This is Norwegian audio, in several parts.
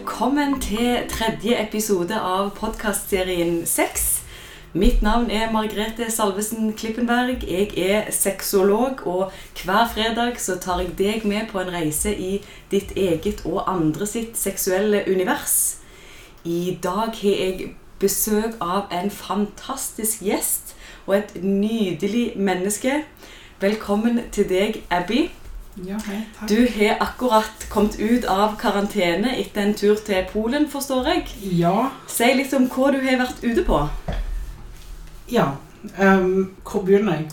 Velkommen til tredje episode av podkastserien Sex. Mitt navn er Margrethe Salvesen Klippenberg. Jeg er sexolog, og hver fredag så tar jeg deg med på en reise i ditt eget og andre sitt seksuelle univers. I dag har jeg besøk av en fantastisk gjest og et nydelig menneske. Velkommen til deg, Abby. Ja, hei, takk. Du har akkurat kommet ut av karantene etter en tur til Polen, forstår jeg. Ja. Si litt om hva du har vært ute på. Ja. um, hvor begynner jeg?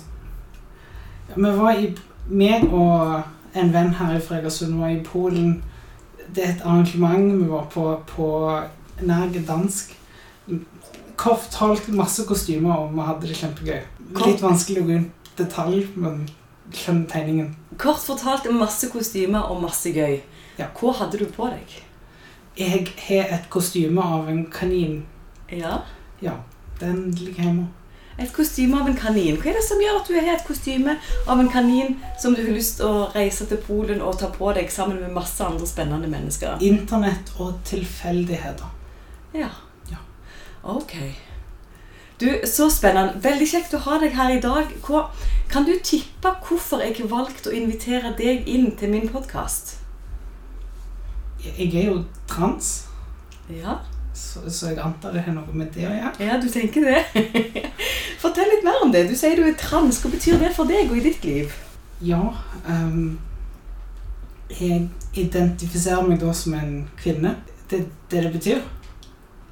Vi var i meg og en venn her i Fregersund var i Polen. Det er et arrangement vi var på på nær dansk. Kort fortalt masse kostymer, og vi hadde det kjempegøy. Litt vanskelig å gå inn detalj, men skjønner tegningen. Kort fortalt masse kostymer og masse gøy. Ja. Hva hadde du på deg? Jeg har et kostyme av en kanin. Ja, Ja, den ligger hjemme. Et kostyme av en kanin. Hva er det som gjør at du har et kostyme av en kanin som du har lyst til å reise til Polen og ta på deg sammen med masse andre spennende mennesker? Internett og tilfeldigheter. Ja. Ja. Ok. Du, Så spennende. Veldig kjekt å ha deg her i dag. Hva, kan du tippe hvorfor jeg har valgt å invitere deg inn til min podkast? Jeg er jo trans, Ja. så, så jeg antar det har noe med det å gjøre. ja, du tenker det. Fortell litt mer om det. Du sier du er trans. Hva betyr det for deg og i ditt liv? Ja, ehm, jeg identifiserer meg da som en kvinne. Det er det det betyr.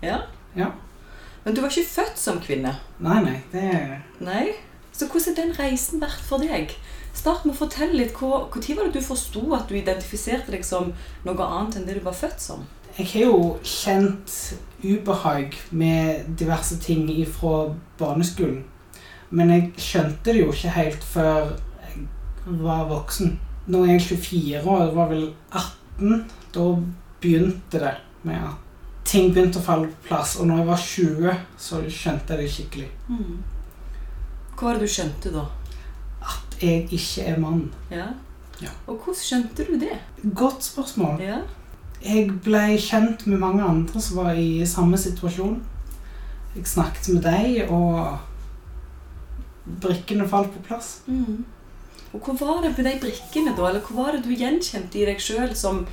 Ja. Ja. Men du var ikke født som kvinne. Nei, nei, det Nei. Så hvordan har den reisen vært for deg? Start med å fortelle litt. Hvor- Når var det du forsto at du identifiserte deg som noe annet enn det du var født som? Jeg har jo kjent ubehag med diverse ting fra barneskolen. Men jeg skjønte det jo ikke helt før jeg var voksen. Nå er jeg 24 år, jeg var vel 18. Da begynte det med at ting begynte å falle på plass. Og når jeg var 20, så skjønte jeg det skikkelig. Hva var det du skjønte da? At jeg ikke er mann. Ja. Ja. Og hvordan skjønte du det? Godt spørsmål. Ja. Jeg ble kjent med mange andre som var i samme situasjon. Jeg snakket med deg, og brikkene falt på plass. Mm. Og hva var det med de brikkene da? Eller hva var det du gjenkjente i deg sjøl som,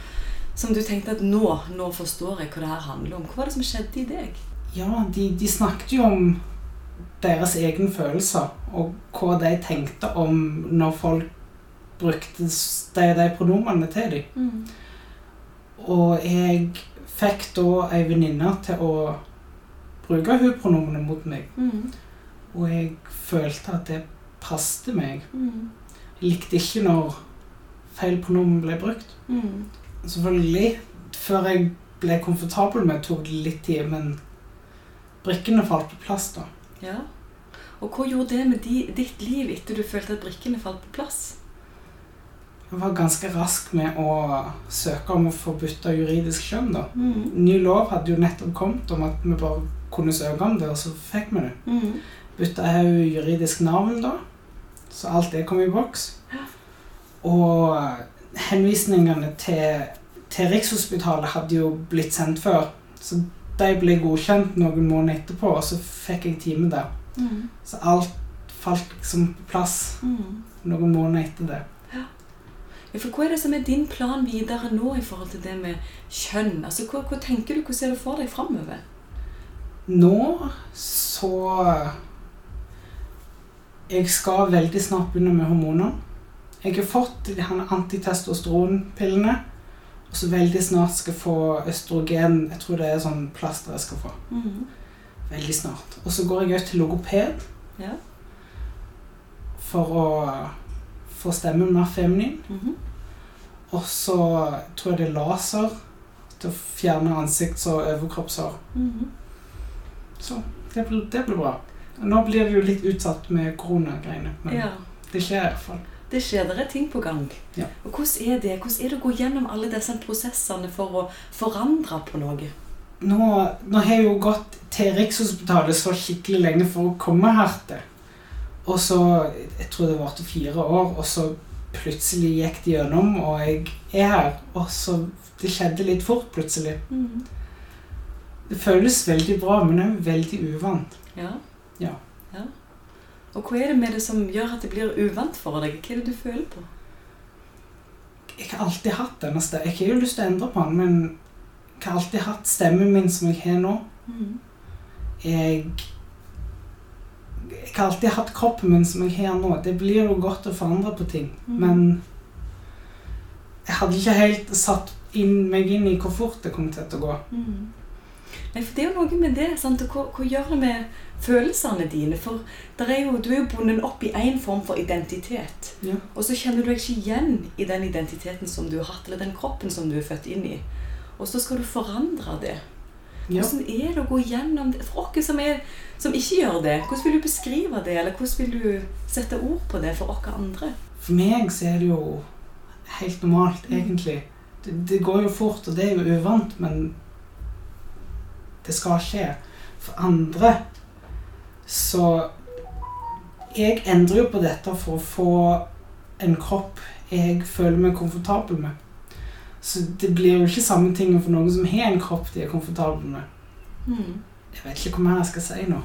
som du tenkte at nå, nå forstår jeg hva det her handler om? Hva var det som skjedde i deg? Ja, de, de snakket jo om deres egne følelser, og hva de tenkte om når folk brukte de, de pronomene til dem. Og jeg fikk da ei venninne til å bruke hun-pronomene mot meg. Mm. Og jeg følte at det passte meg. Mm. Jeg likte ikke når feil pronomen ble brukt. Mm. Selvfølgelig, før jeg ble komfortabel med, tok det litt tid, men brikkene falt på plass da. Ja. Og hva gjorde det med di, ditt liv etter du følte at brikkene falt på plass? Jeg var ganske rask med å søke om å få bytte juridisk kjønn da. Mm. Ny lov hadde jo nettopp kommet om at vi bare kunne søke om det, og så fikk vi det. Mm. Bytta jeg jo juridisk navn da, så alt det kom i boks. Og henvisningene til, til Rikshospitalet hadde jo blitt sendt før, så de ble godkjent noen måneder etterpå, og så fikk jeg time der. Mm. Så alt falt liksom på plass Mm. noen måneder etter det. Ja, for Hva er det som er din plan videre nå i forhold til det med kjønn? Altså, Hva, hva tenker du, hva ser du for deg framover? Nå så Jeg skal veldig snart begynne med hormoner. Jeg har fått de antitestosteronpillene. Og så veldig snart skal få østrogen. Jeg tror det er sånn plaster jeg skal få. Mm. Veldig snart. Og så går jeg også til logoped Ja. for å få stemmen mer feminin. Mhm. Og så tror jeg det er laser til å fjerne ansikts- og overkroppshår. Mhm. Så det blir, det blir bra. Nå blir det jo litt utsatt med koronagreiene, men Ja. det skjer iallfall. Det skjer, det er ting på gang. Ja. Og Hvordan er det Hvordan er det å gå gjennom alle disse prosessene for å forandre på noe? Nå, nå har jeg jo gått til Rikshospitalet så skikkelig lenge for å komme her til. Og så Jeg tror det varte fire år, og så plutselig gikk det gjennom, og jeg er her. Og så Det skjedde litt fort plutselig. Mm. Det føles veldig bra, men det er veldig uvant. Ja. Ja. Og hva er det med det som gjør at det blir uvant for deg? Hva er det du føler på? Jeg har alltid hatt denne stemmen. Jeg har jo lyst til å endre på den, men jeg har alltid hatt stemmen min som jeg har nå. Mm. Jeg Jeg har alltid hatt kroppen min som jeg har nå. Det blir jo godt å forandre på ting, Mm. men jeg hadde ikke helt satt inn, meg inn i hvor fort det kom til å gå. Mm. Nei, for det er jo noe med det. sant? Og Hva, hva gjør det med følelsene dine? For er jo, du er jo bundet opp i én form for identitet. Ja. Og så kjenner du deg ikke igjen i den identiteten som du har hatt, eller den kroppen som du er født inn i. Og så skal du forandre det. Ja. Hvordan er det å gå gjennom det? For oss som, som ikke gjør det, hvordan vil du beskrive det? Eller hvordan vil du sette ord på det for oss andre? For meg så er det jo helt normalt, Mm. egentlig. Det, det går jo fort, og det er jo uvant, men det skal skje. For andre så Jeg endrer jo på dette for å få en kropp jeg føler meg komfortabel med. Så det blir jo ikke samme ting for noen som har en kropp de er komfortabel med. Mm. Jeg vet ikke hva mer jeg skal si nå.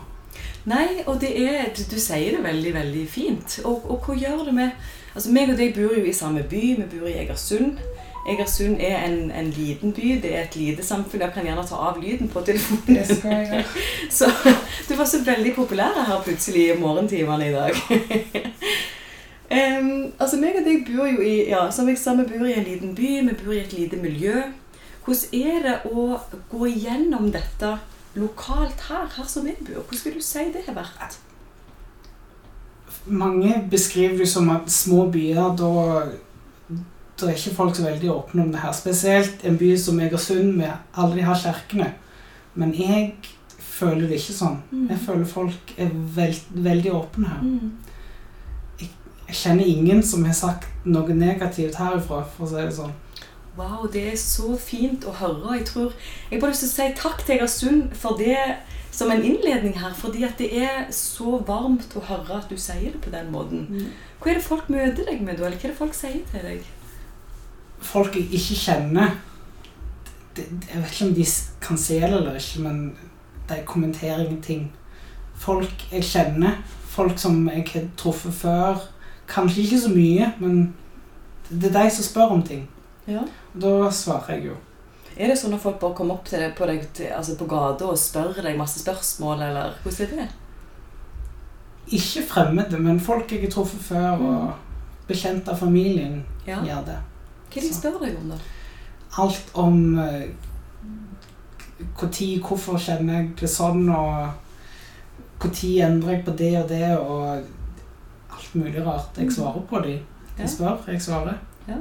Nei, og det er, du, du sier det veldig, veldig fint. Og, og hva gjør det med Altså, meg og deg bor jo i samme by. Vi bor i Egersund. Egersund er en, en liten by. Det er et lite samfunn. Jeg kan gjerne ta av lyden på telefonen. Det skal jeg gjøre. Så du var så veldig populær her plutselig i morgentimene i dag. um, altså, meg og deg bor jo i ja, som jeg sa, vi bor i en liten by, vi bor i et lite miljø. Hvordan er det å gå gjennom dette lokalt her, her som jeg bor? Hvordan vil du si det har vært? Mange beskriver det som at små byer, da da er ikke folk så veldig åpne om det her. Spesielt en by som Egersund, med alle de her kirkene. Men jeg føler det ikke sånn. Jeg føler folk er veld, veldig åpne her. Mm. Jeg kjenner ingen som har sagt noe negativt herifra, for å si det sånn. Wow, det er så fint å høre. Jeg tror, jeg bare lyst til å si takk til Egersund for det som en innledning her. Fordi at det er så varmt å høre at du sier det på den måten. Hva er det folk møter deg med da? Eller hva er det folk sier til deg? Folk jeg ikke kjenner de, Jeg vet ikke om de kan se det eller ikke, men de kommenterer ingenting. Folk jeg kjenner, folk som jeg har truffet før Kanskje ikke så mye, men det er de som spør om ting. Ja. Da svarer jeg jo. Er det sånn at folk bare kommer opp til deg på, deg, altså på gata og spør deg masse spørsmål, eller hvordan er det? Ikke fremmede, men folk jeg har truffet før, og bekjente av familien Ja. gjør det. Hva de spør deg om, da? Alt om når, hvor tid, hvorfor kjenner jeg det sånn, og når endrer jeg på det og det, og alt mulig rart. Jeg svarer på de. De spør, jeg svarer. Ja.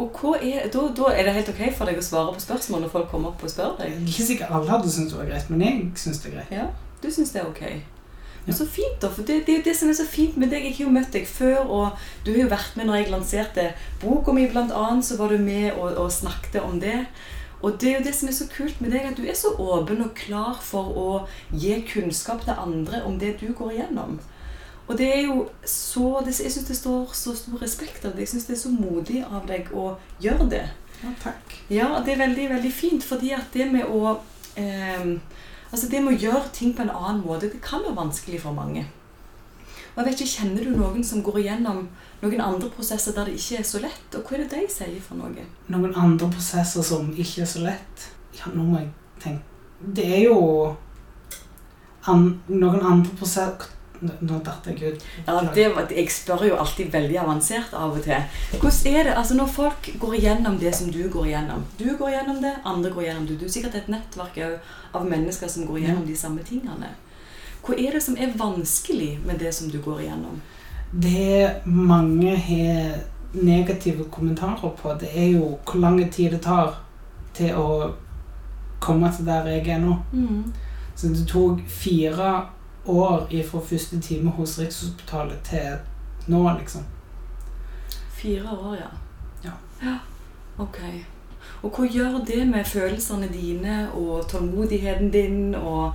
Og er, da, da er det helt ok for deg å svare på spørsmål når folk kommer opp og spør deg? ikke sikkert alle hadde syntes det var greit, men jeg syns det er greit. Ja, du syns det er ok. Men Så fint, da. For det, det er jo det som er så fint med deg. Jeg har jo møtt deg før, og du har jo vært med når jeg lanserte boka mi, blant annet. Så var du med og, og snakket om det. Og det er jo det som er så kult med deg, at du er så åpen og klar for å gi kunnskap til andre om det du går igjennom. Og det er jo så det, Jeg syns det står så stor respekt av deg. Jeg syns det er så modig av deg å gjøre det. Ja, takk. Ja, det er veldig, veldig fint, fordi at det med å eh, Altså det med å gjøre ting på en annen måte, det kan være vanskelig for mange. Og jeg vet ikke, Kjenner du noen som går igjennom noen andre prosesser der det ikke er så lett? Og hva er det de sier for noe? Noen andre prosesser som ikke er så lett Ja, nå må jeg tenke Det er jo an, noen andre prosesser Nå datt jeg ut. Ja, det, Jeg spør jo alltid veldig avansert av og til. Hvordan er det altså når folk går igjennom det som du går igjennom? Du går igjennom det, andre går igjennom det. Du er sikkert et nettverk av- mennesker som går igjennom de samme tingene. Hva er det som er vanskelig med det som du går igjennom? Det mange har negative kommentarer på, det er jo hvor lang tid det tar til å komme til der jeg er nå. Så det tok fire år fra første time hos Rikshospitalet til nå, liksom. Fire år, ja. Ja. ja. Ok. Og hva gjør det med følelsene dine og tålmodigheten din og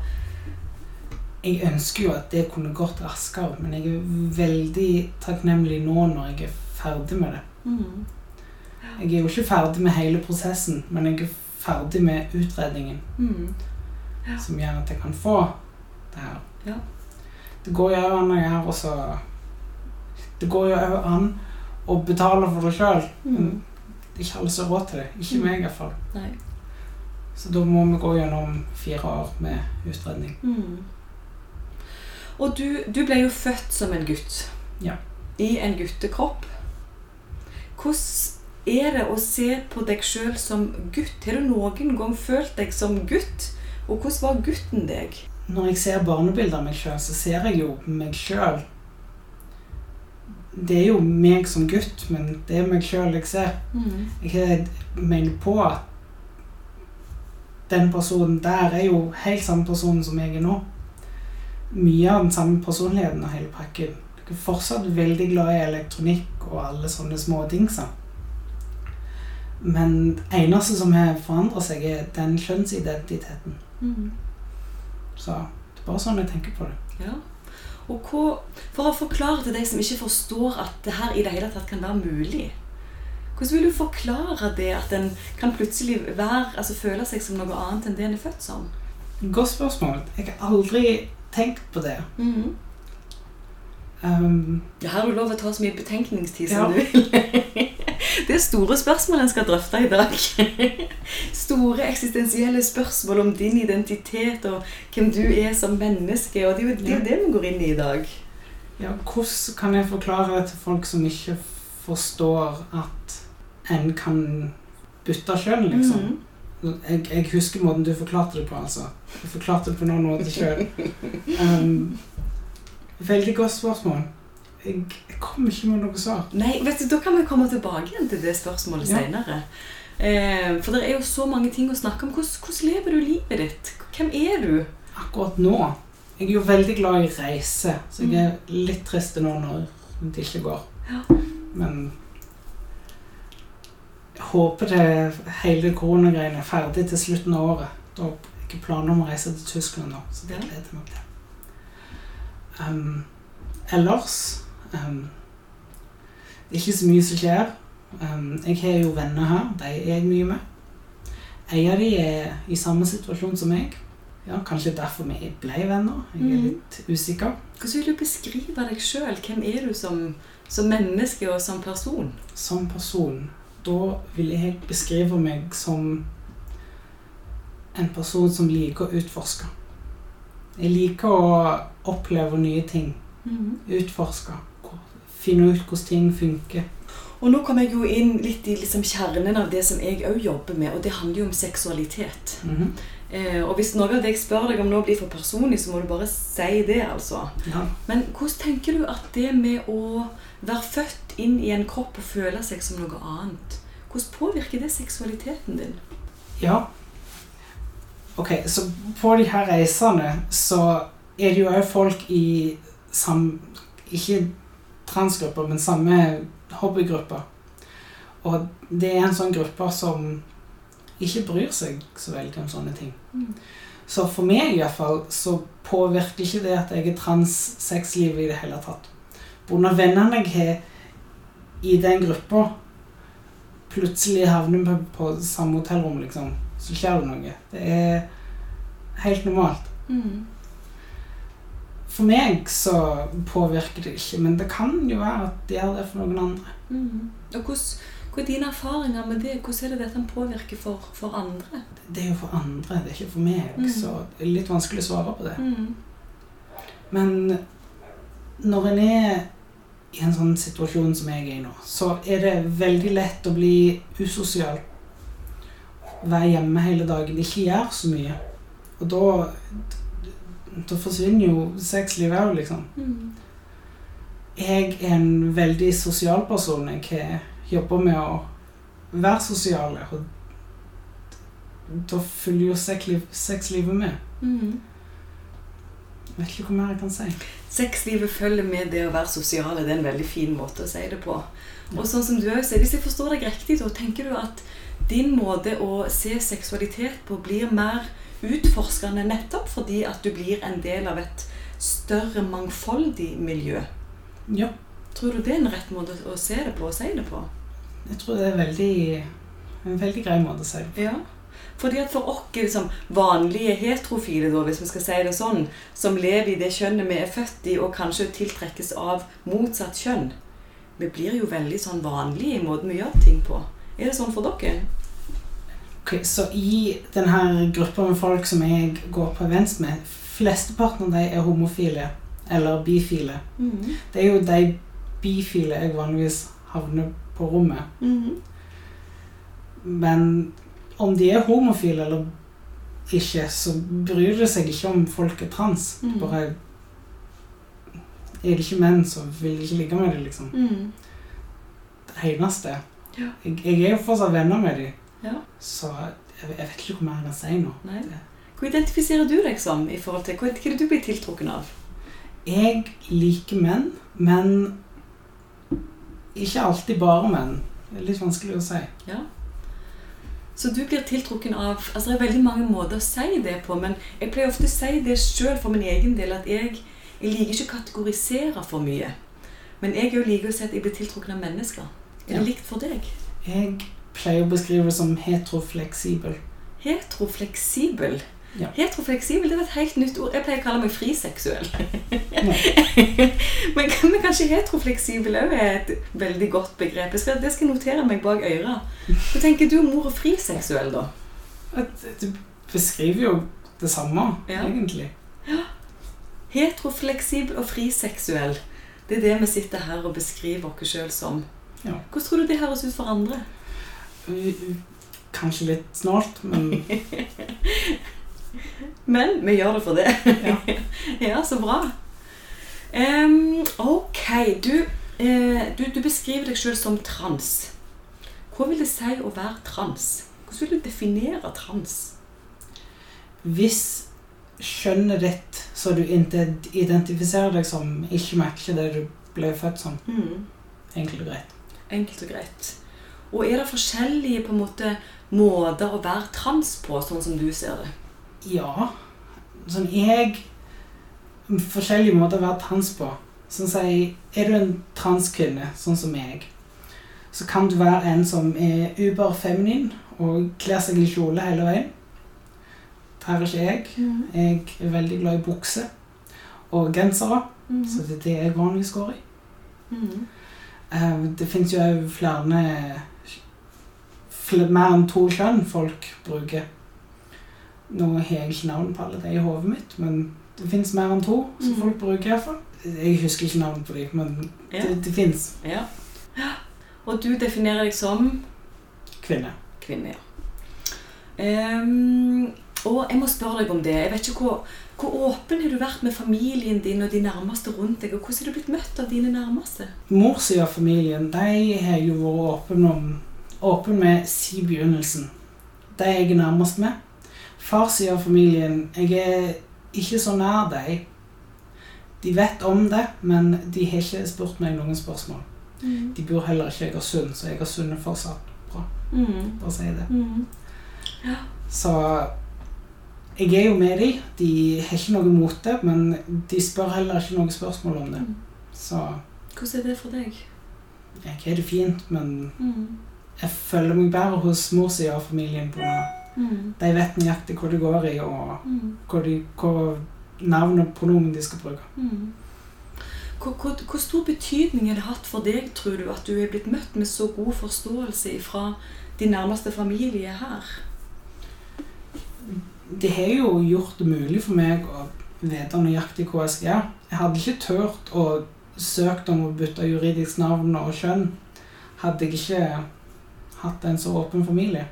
Jeg ønsker jo at det kunne gått raskere, men jeg er veldig takknemlig nå når jeg er ferdig med det. Mm. Jeg er jo ikke ferdig med hele prosessen, men jeg er ferdig med utredningen Mm. Som gjør at jeg kan få det her. Ja. Det går jo an å gjøre også Det går jo òg an å betale for det sjøl. Mm. Ikke alle som har råd til det. Ikke Mm. meg, iallfall. Nei. Så da må vi gå gjennom fire år med utredning. Mm. Og du, du ble jo født som en gutt. Ja. I en guttekropp. Hvordan er det å se på deg sjøl som gutt? Har du noen gang følt deg som gutt? Og hvordan var gutten deg? Når jeg ser barnebilder av meg sjøl, så ser jeg jo meg sjøl. Det er jo meg som gutt, men det er meg sjøl jeg ser. Mm. Jeg mener på at den personen der er jo helt samme person som jeg er nå. Mye av den samme personligheten og hele pakken. Jeg er fortsatt veldig glad i elektronikk og alle sånne smådingser. Men det eneste som har forandret seg, er den kjønnsidentiteten. Mm. Så det er bare sånn jeg tenker på det. Ja. Og hva, for å forklare til deg som ikke forstår at det her i det hele tatt kan være mulig Hvordan vil du forklare det at en kan plutselig være, altså føle seg som noe annet enn det en er født som? Godt spørsmål. Jeg har aldri tenkt på det. Mhm. Um, Ja, her har du lov å ta så mye betenkningstid Ja. som du vil. Det er store spørsmål en skal drøfte i dag. Store eksistensielle spørsmål om din identitet og hvem du er som menneske. Og det er jo det, det vi går inn i i dag. ja, hvordan kan jeg forklare det til folk som ikke forstår at en kan bytte kjønn, liksom? Mhm. Jeg, jeg husker måten du forklarte det på, altså. Du forklarte det på noen måter sjøl. Um, veldig godt spørsmål. Jeg, jeg kommer ikke med noe svar. Nei, vet du, Da kan vi komme tilbake igjen til det spørsmålet Ja. senere. Eh, for det er jo så mange ting å snakke om. Hvordan, hvordan lever du livet ditt? Hvem er du? Akkurat nå Jeg er jo veldig glad i reise, så jeg er litt trist nå når det ikke går. Ja. Men jeg håper det hele koronagreiene er ferdig til slutten av året. Da har jeg ikke planer om å reise til Tyskland nå, så det gleder jeg meg til. Um, ellers um, Det er ikke så mye som skjer. Um, jeg har jo venner her. De er jeg mye med. En av de er i samme situasjon som meg. Ja, Kanskje derfor vi ble venner. Jeg er Mhm. litt usikker. Hvordan vil du beskrive deg sjøl? Hvem er du som, som menneske og som person? Som person, da vil jeg beskrive meg som en person som liker å utforske. Jeg liker å oppleve nye ting. Utforske. Finne ut hvordan ting funker. Og nå kommer jeg jo inn litt i liksom kjernen av det som jeg òg jobber med, og det handler jo om seksualitet. Mhm. Eh, og hvis noe av det jeg spør deg om nå blir for personlig, så må du bare si det, altså. ja. Men hvordan tenker du at det med å være født inn i en kropp og føle seg som noe annet, hvordan påvirker det seksualiteten din? ja. Ok, så på de her reisene så er det jo òg folk i sam... Ikke transgrupper, men samme hobbygrupper. Og det er en sånn gruppe som ikke bryr seg så veldig om sånne ting. Mm. Så for meg i hvert fall så påvirker ikke det at jeg er transsexlivet i det hele tatt. Grunn vennene jeg har i den gruppa, plutselig havner vi på samme hotellrom, liksom, så skjer det noe. Det er helt normalt. Mm. For meg så påvirker det ikke, men det kan jo være at det gjør det for noen andre. Mm. Og hvordan, hva er dine erfaringer med det? Hvordan er det dette påvirker for, for andre? Det er jo for andre, det er ikke for meg, Mm. så det er litt vanskelig å svare på det. Mm. Men når en er i en sånn situasjon som jeg er i nå, så er det veldig lett å bli usosial. Være hjemme hele dagen, ikke gjøre så mye. Og da, da forsvinner jo sexlivet òg, liksom. Mm. Jeg er en veldig sosial person. Jeg jobber med å være sosial. Og da følger jo sexliv, sexlivet med. Mm. Jeg vet ikke hva mer jeg kan si. Sexlivet følger med det å være sosiale. Det er en veldig fin måte å si det på. Og sånn som du også Hvis jeg forstår deg riktig, da tenker du at din måte å se seksualitet på blir mer utforskende nettopp fordi at du blir en del av et større mangfoldig miljø. Ja. Tror du det er en rett måte å se det på og si det på? Jeg tror det er veldig, en veldig grei måte å si det på. Ja. Fordi at For oss liksom, vanlige heterofile, da, hvis vi skal si det sånn, som lever i det kjønnet vi er født i, og kanskje tiltrekkes av motsatt kjønn Vi blir jo veldig sånn vanlige i måten vi gjør ting på. Er det sånn for dere? Ok, så i denne gruppa med folk som jeg går på events med, flesteparten av de er homofile eller bifile. Mhm. Det er jo de bifile jeg vanligvis havner på rommet. Mhm. Men om de er homofile eller ikke, så bryr det seg ikke om folk er trans. Mhm. Bare er det ikke menn, så vil de ikke ligge med dem, liksom. Mhm. Det eneste. Ja. Jeg, jeg er jo fortsatt venner med dem, Ja. så jeg, jeg vet ikke hvor mer jeg kan si nå. Nei. Hva identifiserer du deg som? i forhold til, Hva er det du blir tiltrukken av? Jeg liker menn, men ikke alltid bare menn. Det er litt vanskelig å si. Ja. Så du blir tiltrukken av altså Det er veldig mange måter å si det på, men jeg pleier ofte å si det sjøl for min egen del, at jeg, jeg liker ikke å kategorisere for mye. Men jeg liker å si at jeg blir tiltrukken av mennesker. Er Ja. det likt for deg? Jeg pleier å beskrive det som heterofleksibel. Heterofleksibel. Ja. Heterofleksibel det var et helt nytt ord. Jeg pleier å kalle meg friseksuell. Ja. men, men kanskje heterofleksibel òg er et veldig godt begrep. Jeg skal, det skal jeg notere meg bak øret. Hva tenker du om ordet friseksuell, da? Du beskriver jo det samme, Ja. egentlig. Heterofleksibel og friseksuell. Det er det vi sitter her og beskriver oss sjøl som. Ja. Hvordan tror du det høres ut for andre? Kanskje litt snålt, men Men vi gjør det for det. ja. ja, så bra. Um, ok, du, uh, du, du beskriver deg sjøl som trans. Hva vil det si å være trans? Hvordan vil du definere trans? Hvis skjønnet ditt, så du inte identifiserer deg som, ikke matcher det du ble født som, Mm, enkelt og greit. enkelt og greit. Og er det forskjellige på en måte måter å være trans på, sånn som du ser det? Ja. Sånn jeg Forskjellige måter å være trans på. Sånn si, Er du en transkvinne, sånn som jeg, så kan du være en som er uber-feminin og kler seg i kjole hele veien. Det er ikke jeg. Jeg er veldig glad i bukse og gensere, Mm. så det er det jeg vanligvis går i. Mm. Eh, Det fins jo òg flere fl- Mer enn to kjønn folk bruker. Nå har jeg ikke navn på alle de i hodet mitt, men det fins mer enn to som mm. folk bruker. i. Jeg husker ikke navnet på dem, men Ja. det, det fins Ja. Og du definerer deg som Kvinne. kvinne, ja. Um, og jeg må spørre deg om det. Jeg vet ikke hvor, hvor åpen har du vært med familien din og de nærmeste rundt deg? Og hvordan har du blitt møtt av dine nærmeste? Morssida av familien de har jo vært åpen, om, åpen med si begynnelsen. De jeg er nærmest med. Farssida av familien Jeg er ikke så nær dem. De vet om det, men de har ikke spurt meg noen spørsmål. De bor heller ikke i Egersund, så Egersund er fortsatt Mm. bare si det. Mm. Så jeg er jo med dem. De har ikke noe mot det, men de spør heller ikke noen spørsmål om det. Mm. Så Hvordan er det for deg? jeg har det fint, men Mm. Jeg føler meg bedre hos morssida av familien. på. Mm. De vet nøyaktig hva det går i, og Mm. hva, de, hva navn og pronomen de skal bruke. Mm. Hvor, hvor, hvor stor betydning har det hatt for deg, tror du, at du er blitt møtt med så god forståelse fra din nærmeste familie her? Det har jo gjort det mulig for meg å vite nøyaktig hva jeg skal gjøre. Jeg hadde ikke turt å søke om å bytte juridisk navn og kjønn hadde jeg ikke hatt en så åpen familie.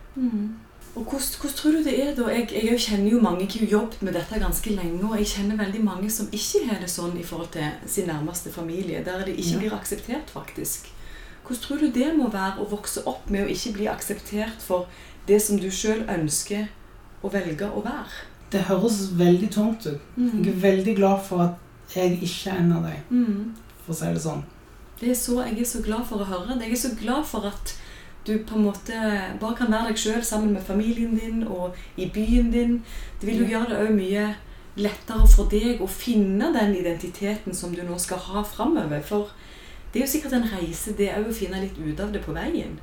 Og hvordan, tror du det er da? Jeg, jeg kjenner jo mange, jeg har jobbet med dette ganske lenge, og jeg kjenner veldig mange som ikke har det sånn i forhold til sin nærmeste familie, der det ikke Ja. blir akseptert, faktisk. Hvordan tror du det må være å vokse opp med å ikke bli akseptert for det som du sjøl ønsker å velge å være? Det høres veldig tungt ut. Jeg er veldig glad for at jeg ikke er en av dem, Mm. for å si det sånn. Det er så, jeg er så glad for å høre det. Jeg er så glad for at du på en måte bare kan være deg sjøl sammen med familien din og i byen din. Det vil jo gjøre det òg mye lettere for deg å finne den identiteten som du nå skal ha framover. For Det er jo sikkert en reise, det òg, å finne litt ut av det på veien.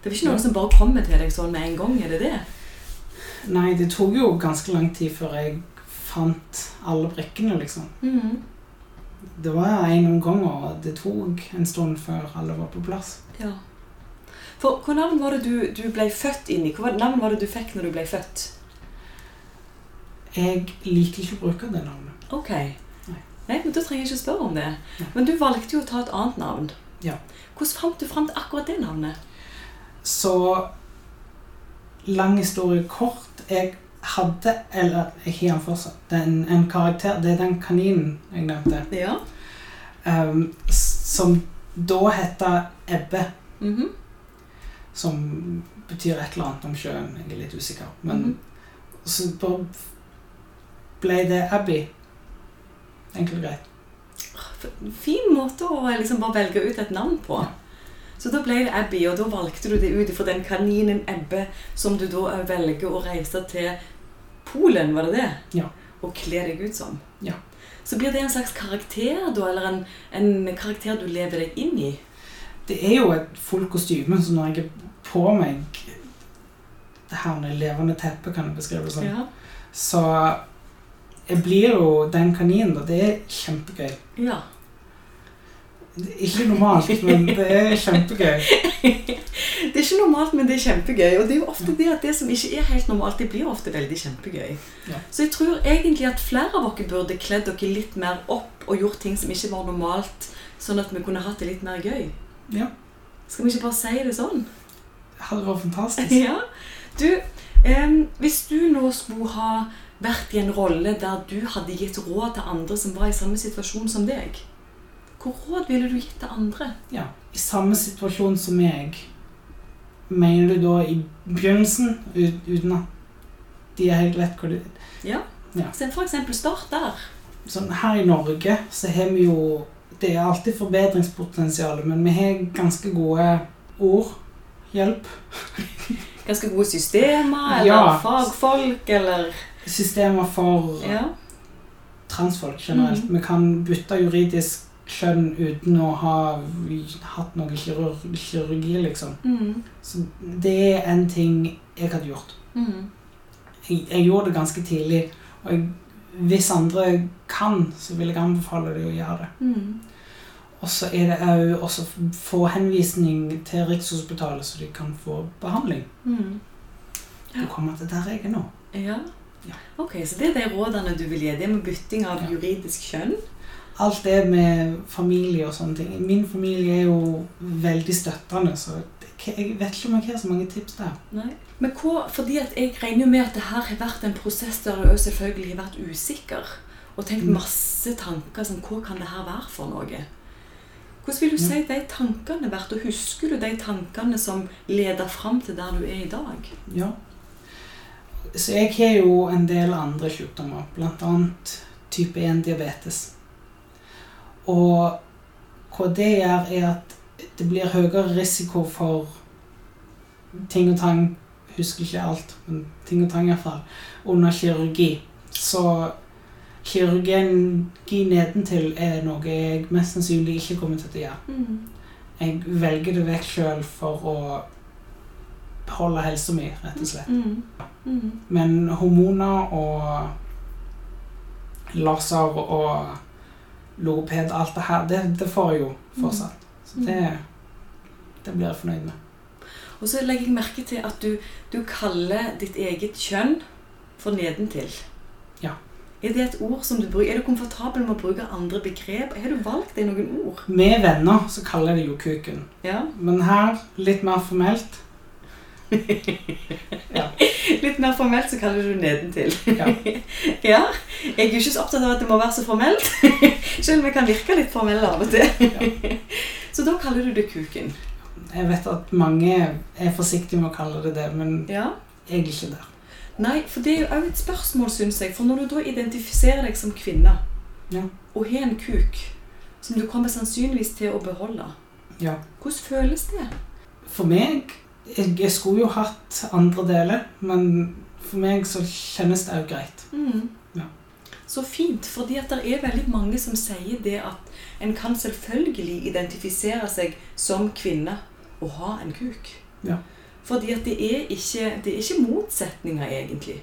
Det er ikke noen som bare kommer til deg sånn med en gang, er det det? Nei, det tok jo ganske lang tid før jeg fant alle brikkene, liksom. Mhm. Det var en omgang, og det tok en stund før alle var på plass. Ja. For hva navn var det du, du ble født inn i? Hva navn var det du fikk når du ble født? Jeg liker ikke å bruke det navnet. Ok. Nei. Nei, men Da trenger jeg ikke spørre om det. Nei. Men du valgte jo å ta et annet navn. Ja. Hvordan fant du fram til akkurat det navnet? Så lang historie kort Jeg hadde, eller jeg har den fortsatt, den, en karakter Det er den kaninen jeg nevnte. Ja. Um, som da heter Ebbe. Mhm. Som betyr et eller annet om sjøen. Jeg er litt usikker. Men Mhm. så bare ble det Abbey. Enkelt og greit. Fin måte å liksom bare velge ut et navn på. Ja. Så da ble det Abbey, og da valgte du det ut fra den kaninen Ebbe som du da velger å reise til Polen, var det det? Ja. Og kle deg ut som. Ja. Så blir det en slags karakter, da, eller en, en karakter du lever deg inn i? Det er jo et fullt kostyme, så når jeg er på meg det her med levende teppe, kan jeg beskrive det som, Ja. så jeg blir jo den kaninen, da. det er kjempegøy. ja. Det er ikke normalt, men det er kjempegøy. Det er ikke normalt, men det er kjempegøy. Og det er jo ofte det at det som ikke er helt normalt, det blir ofte veldig kjempegøy. Ja. Så jeg tror egentlig at flere av dere burde kledd dere litt mer opp og gjort ting som ikke var normalt, sånn at vi kunne hatt det litt mer gøy. Ja. Skal vi ikke bare si det sånn? Det hadde vært fantastisk. Ja. Du, eh, hvis du nå skulle ha vært i en rolle der du hadde gitt råd til andre som var i samme situasjon som deg, hvor råd ville du gitt til andre? Ja. I samme situasjon som meg, mener du da i begynnelsen, uten at de er helt lett hvor det Ja. Ja. Så for eksempel start der. Sånn, her i Norge så har vi jo Det er alltid forbedringspotensial, men vi har ganske gode ord. Hjelp. Ganske gode systemer, eller Ja. fagfolk, eller Systemer for Ja. transfolk generelt. Mm. Vi kan bytte juridisk kjønn uten å ha hatt noe kirurg, kirurgi, liksom. Mm. Så det er en ting jeg hadde gjort. Mm. Jeg, jeg gjorde det ganske tidlig, og jeg, hvis andre kan, så vil jeg anbefale dem å gjøre det. Mm. Og så er det òg å få henvisning til Rikshospitalet, så de kan få behandling. Mm. Du kommer til der jeg er nå. Ja. Ja. Ok, så det er de rådene du vil gi. Det med bytting av Ja. juridisk kjønn. Alt det med familie og sånne ting. Min familie er jo veldig støttende, så jeg vet ikke om jeg har så mange tips der. Nei. Men hva, fordi at jeg regner jo med at det her har vært en prosess der du selvfølgelig har vært usikker. Og tenkt Mm. masse tanker som hva kan det her være for noe? Hvordan vil du si de tankene vært, og husker du de tankene som leder fram til der du er i dag? Ja. Så jeg har jo en del andre sykdommer, annet type 1 diabetes. Og hva det gjør, er at det blir høyere risiko for ting og tang Husker ikke alt, men ting og tang iallfall. Under kirurgi. Så kirurgi nedentil er noe jeg mest sannsynlig ikke kommer til å gjøre. Jeg velger det vekk sjøl for å beholde helsa mi, rett og slett. Mm. Mm. Men hormoner og laser og logoped, alt det her, det, det får jeg jo fortsatt. Så det, det blir jeg fornøyd med. Og så legger jeg merke til at du, du kaller ditt eget kjønn for nedentil. Ja. Er det et ord som du bruker? Er du komfortabel med å bruke andre begrep? Har du valgt deg noen ord? Med venner så kaller jeg det jo kuken. Ja. Men her litt mer formelt. Ja. Litt mer formelt så kaller du nedentil. Ja. ja. Jeg er jo ikke så opptatt av at det må være så formelt. Selv om jeg kan virke litt formell av og til. Så da kaller du det kuken. Jeg vet at mange er forsiktige med å kalle det det, men Ja. jeg er ikke der. Nei, for det er jo òg et spørsmål, syns jeg. For når du da identifiserer deg som kvinne, Ja. og har en kuk som du kommer sannsynligvis til å beholde, Ja. hvordan føles det? For meg jeg, jeg skulle jo hatt andre deler, men for meg så kjennes det òg greit. Mm. Ja. så fint, fordi at det er veldig mange som sier det at en kan selvfølgelig identifisere seg som kvinne og ha en kuk. Ja. Fordi at det er ikke, det er ikke motsetninger, egentlig.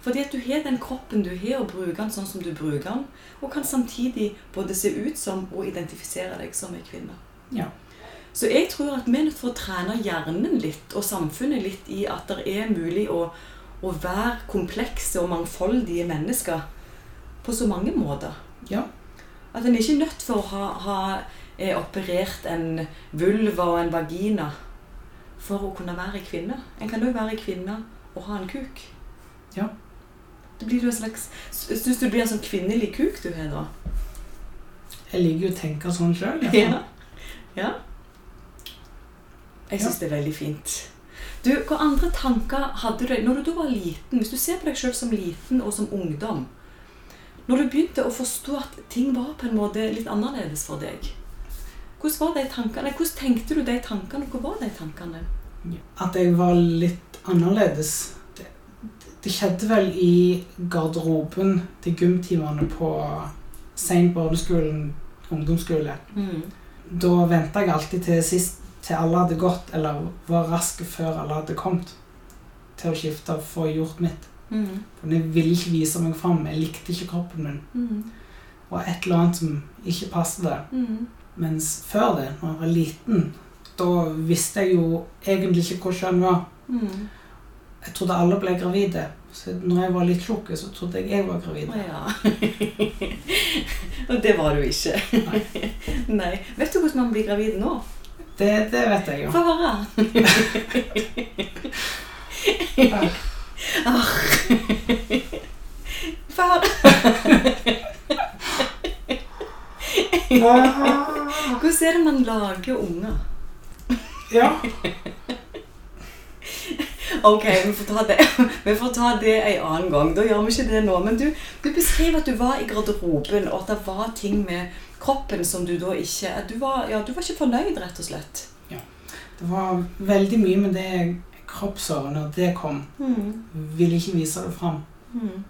Fordi at du har den kroppen du har, og bruker den sånn som du bruker den, og kan samtidig både se ut som og identifisere deg som en kvinne. Ja. Så jeg tror at vi er nødt til å trene hjernen litt, og samfunnet litt, i at det er mulig å, å være komplekse og mangfoldige mennesker på så mange måter. Ja. At en ikke er nødt for å ha, ha eh, operert en vulva og en vagina for å kunne være kvinne. En kan jo være kvinne og ha en kuk. Ja. Det blir jo en slags Syns du det blir en sånn kvinnelig kuk du har da? Jeg liker jo å tenke sånn sjøl. Ja. ja. Jeg syns Ja. det er veldig fint. Du, Hva andre tanker hadde du når du var liten? Hvis du ser på deg sjøl som liten og som ungdom Når du begynte å forstå at ting var på en måte litt annerledes for deg Hvordan var de tankene? Hvordan tenkte du de tankene? Hva var de tankene? At jeg var litt annerledes. Det, det skjedde vel i garderoben til gymtimene på seint barneskolen, ungdomsskole. Mm. Da venta jeg alltid til sist til alle hadde gått, eller var rask før alle hadde kommet, til å skifte og få gjort mitt. Mm. For jeg ville ikke vise meg fram. Jeg likte ikke kroppen min. Mm. Og et eller annet som ikke passet det. Mm. Mens før det, når jeg var liten, da visste jeg jo egentlig ikke hvor kjønn var. Mm. Jeg trodde alle ble gravide. Så når jeg var litt tjukk, så trodde jeg jeg var gravid. Å ja. Og det var du ikke. Nei. Nei. Vet du hvordan man blir gravid nå? Det, det vet jeg jo. Få høre. Ah. Få høre. Hvordan er det man lager unger? Ja. Ok, vi får ta det Vi får ta det en annen gang. Da gjør vi ikke det nå. Men du, du beskriver at du var i garderoben, og at det var ting med kroppen som du da ikke du var, ja, du var ikke fornøyd, rett og slett. Det var veldig mye med det kroppsåret når det kom. Mm. Ville ikke vise det fram. Mm.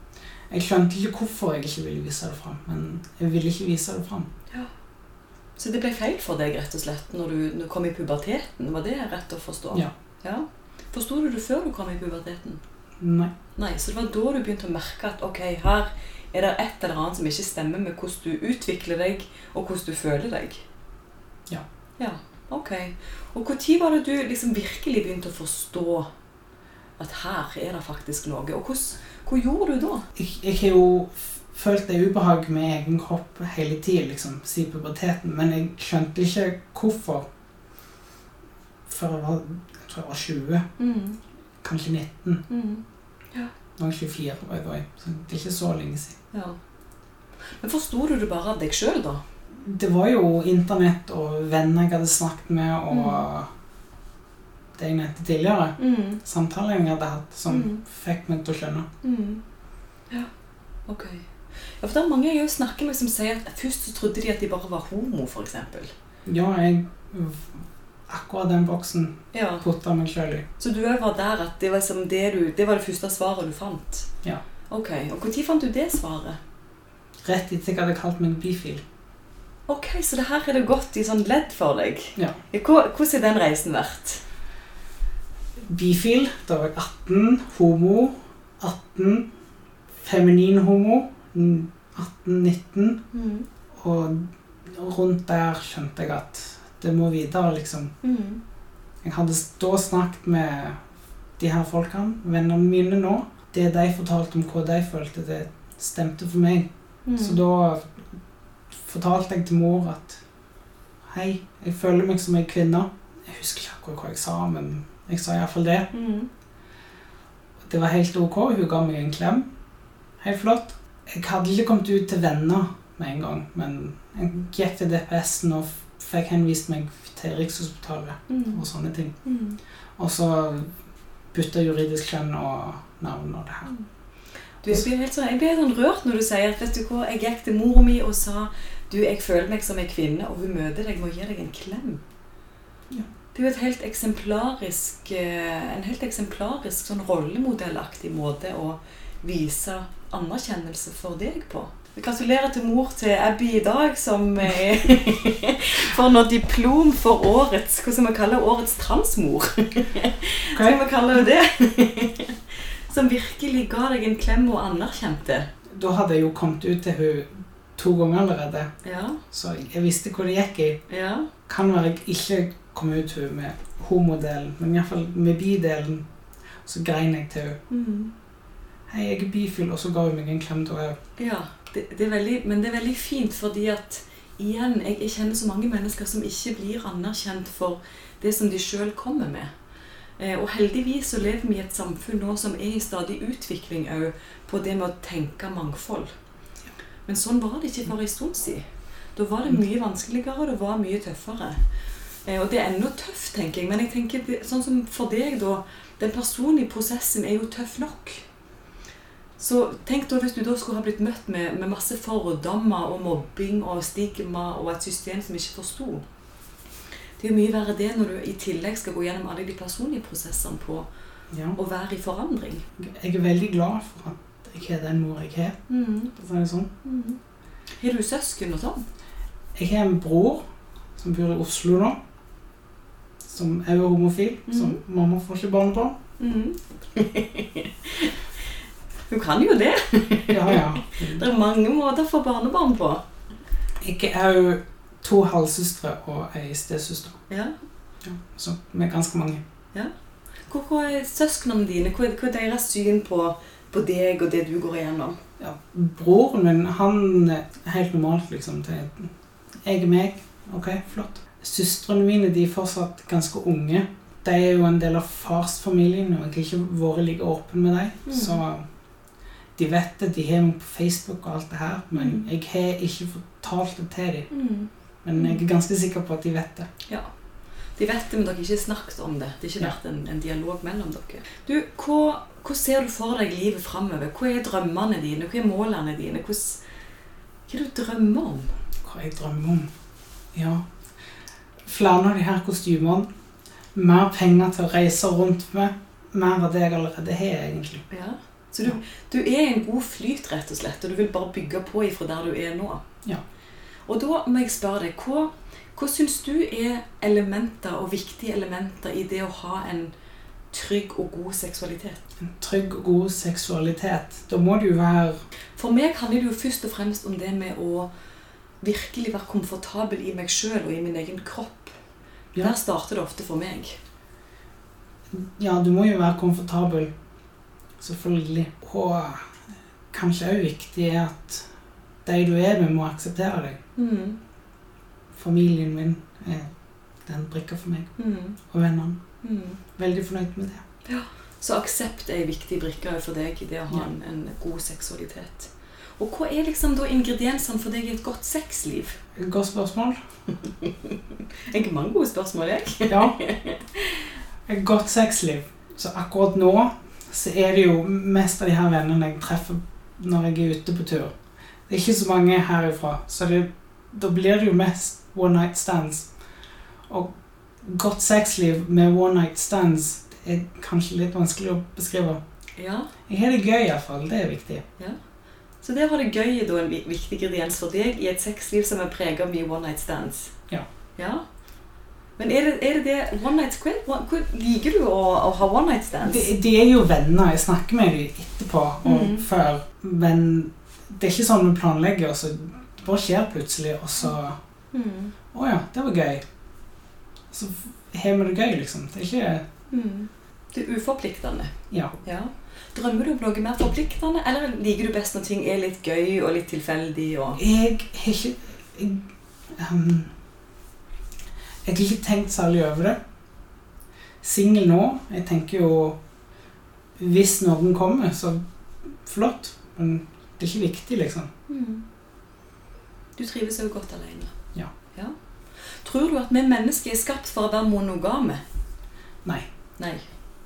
Jeg skjønte ikke hvorfor jeg ikke ville vise det fram, men jeg ville ikke vise det fram. Så det ble feil for deg, rett og slett, når du, når du kom i puberteten? Var det rett å forstå? Ja. ja. Forsto du det før du kom i puberteten? Nei. Nei, så det var da du begynte å merke at ok, her er det et eller annet som ikke stemmer med hvordan du utvikler deg, og hvordan du føler deg. Ja. Ja, ok. Og når var det du liksom virkelig begynte å forstå at her er det faktisk noe? Og hvordan, hva gjorde du da? Jeg, jeg har jo følt det ubehag med egen kropp hele tiden, liksom, siden puberteten, men jeg skjønte ikke hvorfor før jeg var, jeg tror jeg var 20, Mm. kanskje 19. Mm. Nå er jeg 24, by the way, så det er ikke så lenge siden. Ja. Men forsto du det bare av deg sjøl, da? Det var jo internett og venner jeg hadde snakket med, og det jeg nevnte tidligere. Mm. Samtaler jeg hadde hatt som Mm. fikk meg til å skjønne. Mm. Ja, ok. Ja, for det er mange jeg snakker med som sier at først så trodde de at de bare var homo, eksempel. Ja, jeg Akkurat den boksen Ja. putta meg sjøl i. Så du òg var der at det var, som det, du, det var det første svaret du fant? Ja. Ok, Og når fant du det svaret? Rett etter jeg hadde kalt meg bifil. Ok, Så det her er det gått i sånn ledd for deg? Ja. Hvordan har den reisen vært? Bifil, da var jeg 18. Homo 18. Feminin homo 18-19. Mm. Og rundt der skjønte jeg at det må videre, liksom. Mm. Jeg hadde da snakket med de her folkene, vennene mine nå. Det de fortalte om hva de følte, det stemte for meg. Mm. Så da fortalte jeg til mor at Hei, jeg føler meg som ei kvinne. Jeg husker ikke akkurat hva jeg sa, men jeg sa iallfall det. mm. Det var helt ok. Hun ga meg en klem. Helt flott. Jeg hadde ikke kommet ut til venner med en gang, men jeg gikk til DPS-en og fikk henvist meg til Rikshospitalet Mm. og sånne ting. Mm. Og så bytta juridisk kjønn og navn og det her. Du, jeg blir helt sånn, jeg blir sånn rørt når du sier at vet du hva, jeg gikk til mora mi og sa du, jeg føler meg som en kvinne, og hun møter deg må gi deg en klem. Ja. Det er jo et helt eksemplarisk, eh, en helt eksemplarisk sånn rollemodellaktig måte å vise anerkjennelse for deg på? Gratulerer til mor til Abby i dag, som eh, får nå diplom for årets Hva skal vi kalle årets transmor? Hva skal vi kalle det? Som virkelig ga deg en klem og anerkjente. Da hadde jeg jo kommet ut til hun to ganger allerede, Ja, så jeg visste hvor det gikk i. ja. Kan være jeg ikke kom ut til henne med homodelen, men iallfall med bidelen. Så grein jeg til henne. Mm. Hei, jeg er bifil, og så ga hun meg en klem da òg. Ja, det, det er veldig, men det er veldig fint fordi at igjen, jeg, jeg kjenner så mange mennesker som ikke blir anerkjent for det som de sjøl kommer med. Eh, og heldigvis så lever vi i et samfunn nå som er i stadig utvikling òg på det med å tenke mangfold. Men sånn var det ikke for en stund siden. Da var det mye vanskeligere, og det var mye tøffere. Eh, og det er ennå tøft, tenker jeg. Men jeg tenker det, sånn som for deg, da. Den personlige prosessen er jo tøff nok. Så tenk da hvis du da skulle ha blitt møtt med, med masse fordommer og mobbing og stigma og et system som ikke forsto. Det er jo mye verre det når du i tillegg skal gå gjennom alle de personlige prosessene på Ja. å være i forandring. Jeg er veldig glad for at jeg har den mor jeg har. for å si det sånn. Har du søsken og sånn? Jeg har en bror som bor i Oslo nå, som er homofil, så Som mamma får ikke barn barnebarn. Hun kan jo det. Ja, ja. Det er mange måter å få barnebarn på. Jeg er jo to halvsøstre og ei stesøster. Ja. Ja, så vi er ganske mange. Ja. Hvor, hvor er søsknene dine? Hva er, er deres syn på, på deg og det du går igjennom? Ja, broren min, han er helt normalt, liksom. Til, jeg er meg. Ok, flott. Søstrene mine de er fortsatt ganske unge. De er jo en del av farsfamilien, og jeg har ikke vært like åpen med dem. Mm. Så de vet det, de har meg på Facebook og alt det her, men jeg har ikke fortalt det til dem. Men jeg er ganske sikker på at de vet det. Ja. De vet det, men dere har ikke snakket om det. Det har ikke vært en, en dialog mellom dere. Du, hva, hva ser du for deg livet framover? Hva er drømmene dine? Hva er målene dine? Hva, hva er det du drømmer om? Hva jeg drømmer om? Ja. Flere av de her kostymene. Mer penger til å reise rundt med. Mer av det jeg allerede har, egentlig. Ja. Så du, du er i en god flyt, rett og slett, og du vil bare bygge på ifra der du er nå. Ja. Og da må jeg spørre deg, hva, hva syns du er elementer og viktige elementer i det å ha en trygg og god seksualitet? En trygg og god seksualitet. Da må det jo være For meg handler det jo først og fremst om det med å virkelig være komfortabel i meg sjøl og i min egen kropp. Ja. Der starter det ofte for meg. Ja, du må jo være komfortabel. Selvfølgelig. Og kanskje òg viktig er at de du er med, må akseptere deg. Mm. Familien min er den brikka for meg. Mm. Og vennene. Mm. Veldig fornøyd med det. Så aksept er en viktig brikke for deg i det å ha Ja. en, en god seksualitet. Og hva er liksom da ingrediensene for deg i et godt sexliv? Godt spørsmål. Jeg har mange gode spørsmål, jeg. Ja. Et godt sexliv. Så akkurat nå så er det jo mest av de her vennene jeg treffer når jeg er ute på tur. Det er ikke så mange herifra, så det, da blir det jo mest one night stands. Og godt sexliv med one night stands er kanskje litt vanskelig å beskrive. Ja, Jeg har det gøy iallfall. Det er viktig. Så det å ha det gøy er da en viktig ingrediens for deg i et sexliv som er preget av mye one night stands. Ja. ja? Men er det er det, det one night? One, liker du å, å ha one night stands? De, de er jo venner. Jeg snakker med dem etterpå og mm. før. Men det er ikke sånn vi planlegger, og så det bare skjer plutselig, og så Mm. oh ja, det var gøy. Så har vi det gøy, liksom. Det er ikke Mm. Det er uforpliktende. Ja. Ja. Drømmer du om noe mer forpliktende, eller liker du best når ting er litt gøy og litt tilfeldig? Og... Jeg har ikke jeg, ehm, jeg har ikke tenkt særlig over det. Singel nå. Jeg tenker jo Hvis noen kommer, så flott. Men det er ikke viktig, liksom. Mm. Du trives jo godt alene. Ja. ja. Tror du at vi mennesker er skapt for å være monogame? Nei. Nei.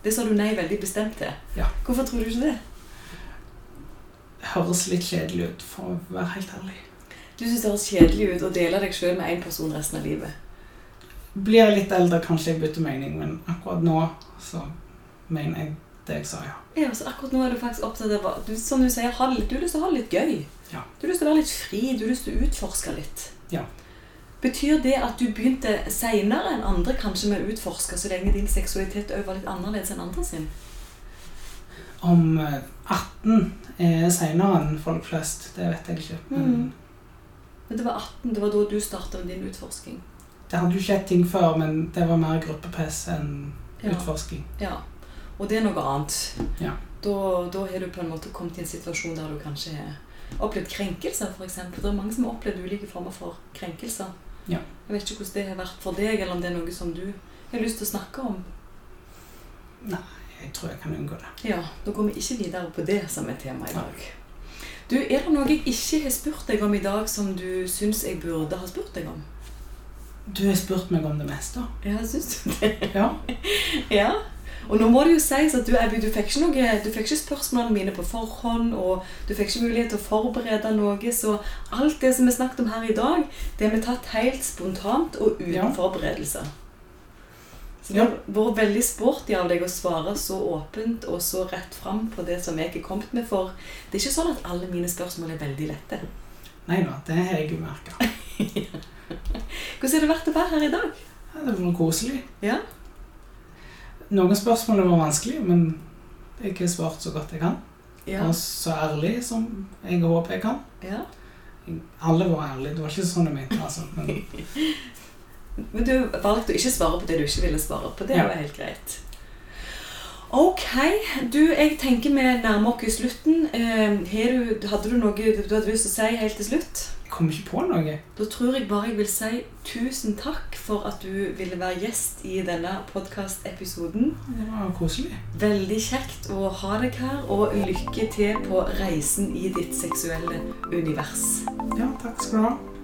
Det sa du nei veldig bestemt til. Ja. Hvorfor tror du ikke det? Høres litt kjedelig ut, for å være helt ærlig. Du syns det høres kjedelig ut å dele deg sjøl med én person resten av livet. Blir jeg litt eldre, kanskje jeg bytter mening, men akkurat nå så mener jeg det jeg sa, ja. Ja, så akkurat nå er du faktisk opptatt av du, Som du sier, du har lyst til å ha det litt gøy. Ja. Du har lyst til å være litt fri, du har lyst til å utforske litt. Ja. Betyr det at du begynte seinere enn andre kanskje med å utforske, så lenge din seksualitet òg var litt annerledes enn andre sin? Om eh, 18 er seinere enn folk flest, det vet jeg ikke. Men Mm. Men det var 18, det var da du starta med din utforsking. Det hadde jo skjedd ting før, men det var mer gruppepress enn Ja. utforsking. ja. Og det er noe annet. Ja. Da, da har du på en måte kommet i en situasjon der du kanskje har opplevd krenkelser, f.eks. Det er mange som har opplevd ulike former for krenkelser. Ja. Jeg vet ikke hvordan det har vært for deg, eller om det er noe som du har lyst til å snakke om. Nei, Jeg tror jeg kan unngå det. Ja, Da går vi ikke videre på det som er tema i dag. Du, Er det noe jeg ikke har spurt deg om i dag som du syns jeg burde ha spurt deg om? Du har spurt meg om det meste. Ja, syns du det? Ja. Ja. Og nå må det jo sies at du, Abby, du, fikk ikke noe, du fikk ikke spørsmålene mine på forhånd, og du fikk ikke mulighet til å forberede noe, så alt det som vi snakket om her i dag, det har vi tatt helt spontant og uten Ja. forberedelser. Så det Ja. har vært veldig sporty av deg å svare så åpent og så rett fram på det som jeg er kommet med, for det er ikke sånn at alle mine spørsmål er veldig lette. Nei da, det har jeg jo merka. Hvordan har det vært å være her i dag? Det var koselig. Ja? Noen spørsmål var vanskelige, men jeg har svart så godt jeg kan. Ja. Og så ærlig som jeg håper jeg kan. ja. Alle var ærlige. Det var ikke sånn jeg mente. altså. Men Men du valgte å ikke svare på det du ikke ville svare på. Det Ja. var helt greit. Ok. Du, jeg tenker vi nærmer oss slutten. Eh, har du, hadde du noe du hadde lyst til å si helt til slutt? jeg kom ikke på noe. Da tror jeg bare jeg vil si tusen takk for at du ville være gjest i denne podkastepisoden. Det var koselig. Veldig kjekt å ha deg her, og lykke til på reisen i ditt seksuelle univers. Ja, takk skal du ha.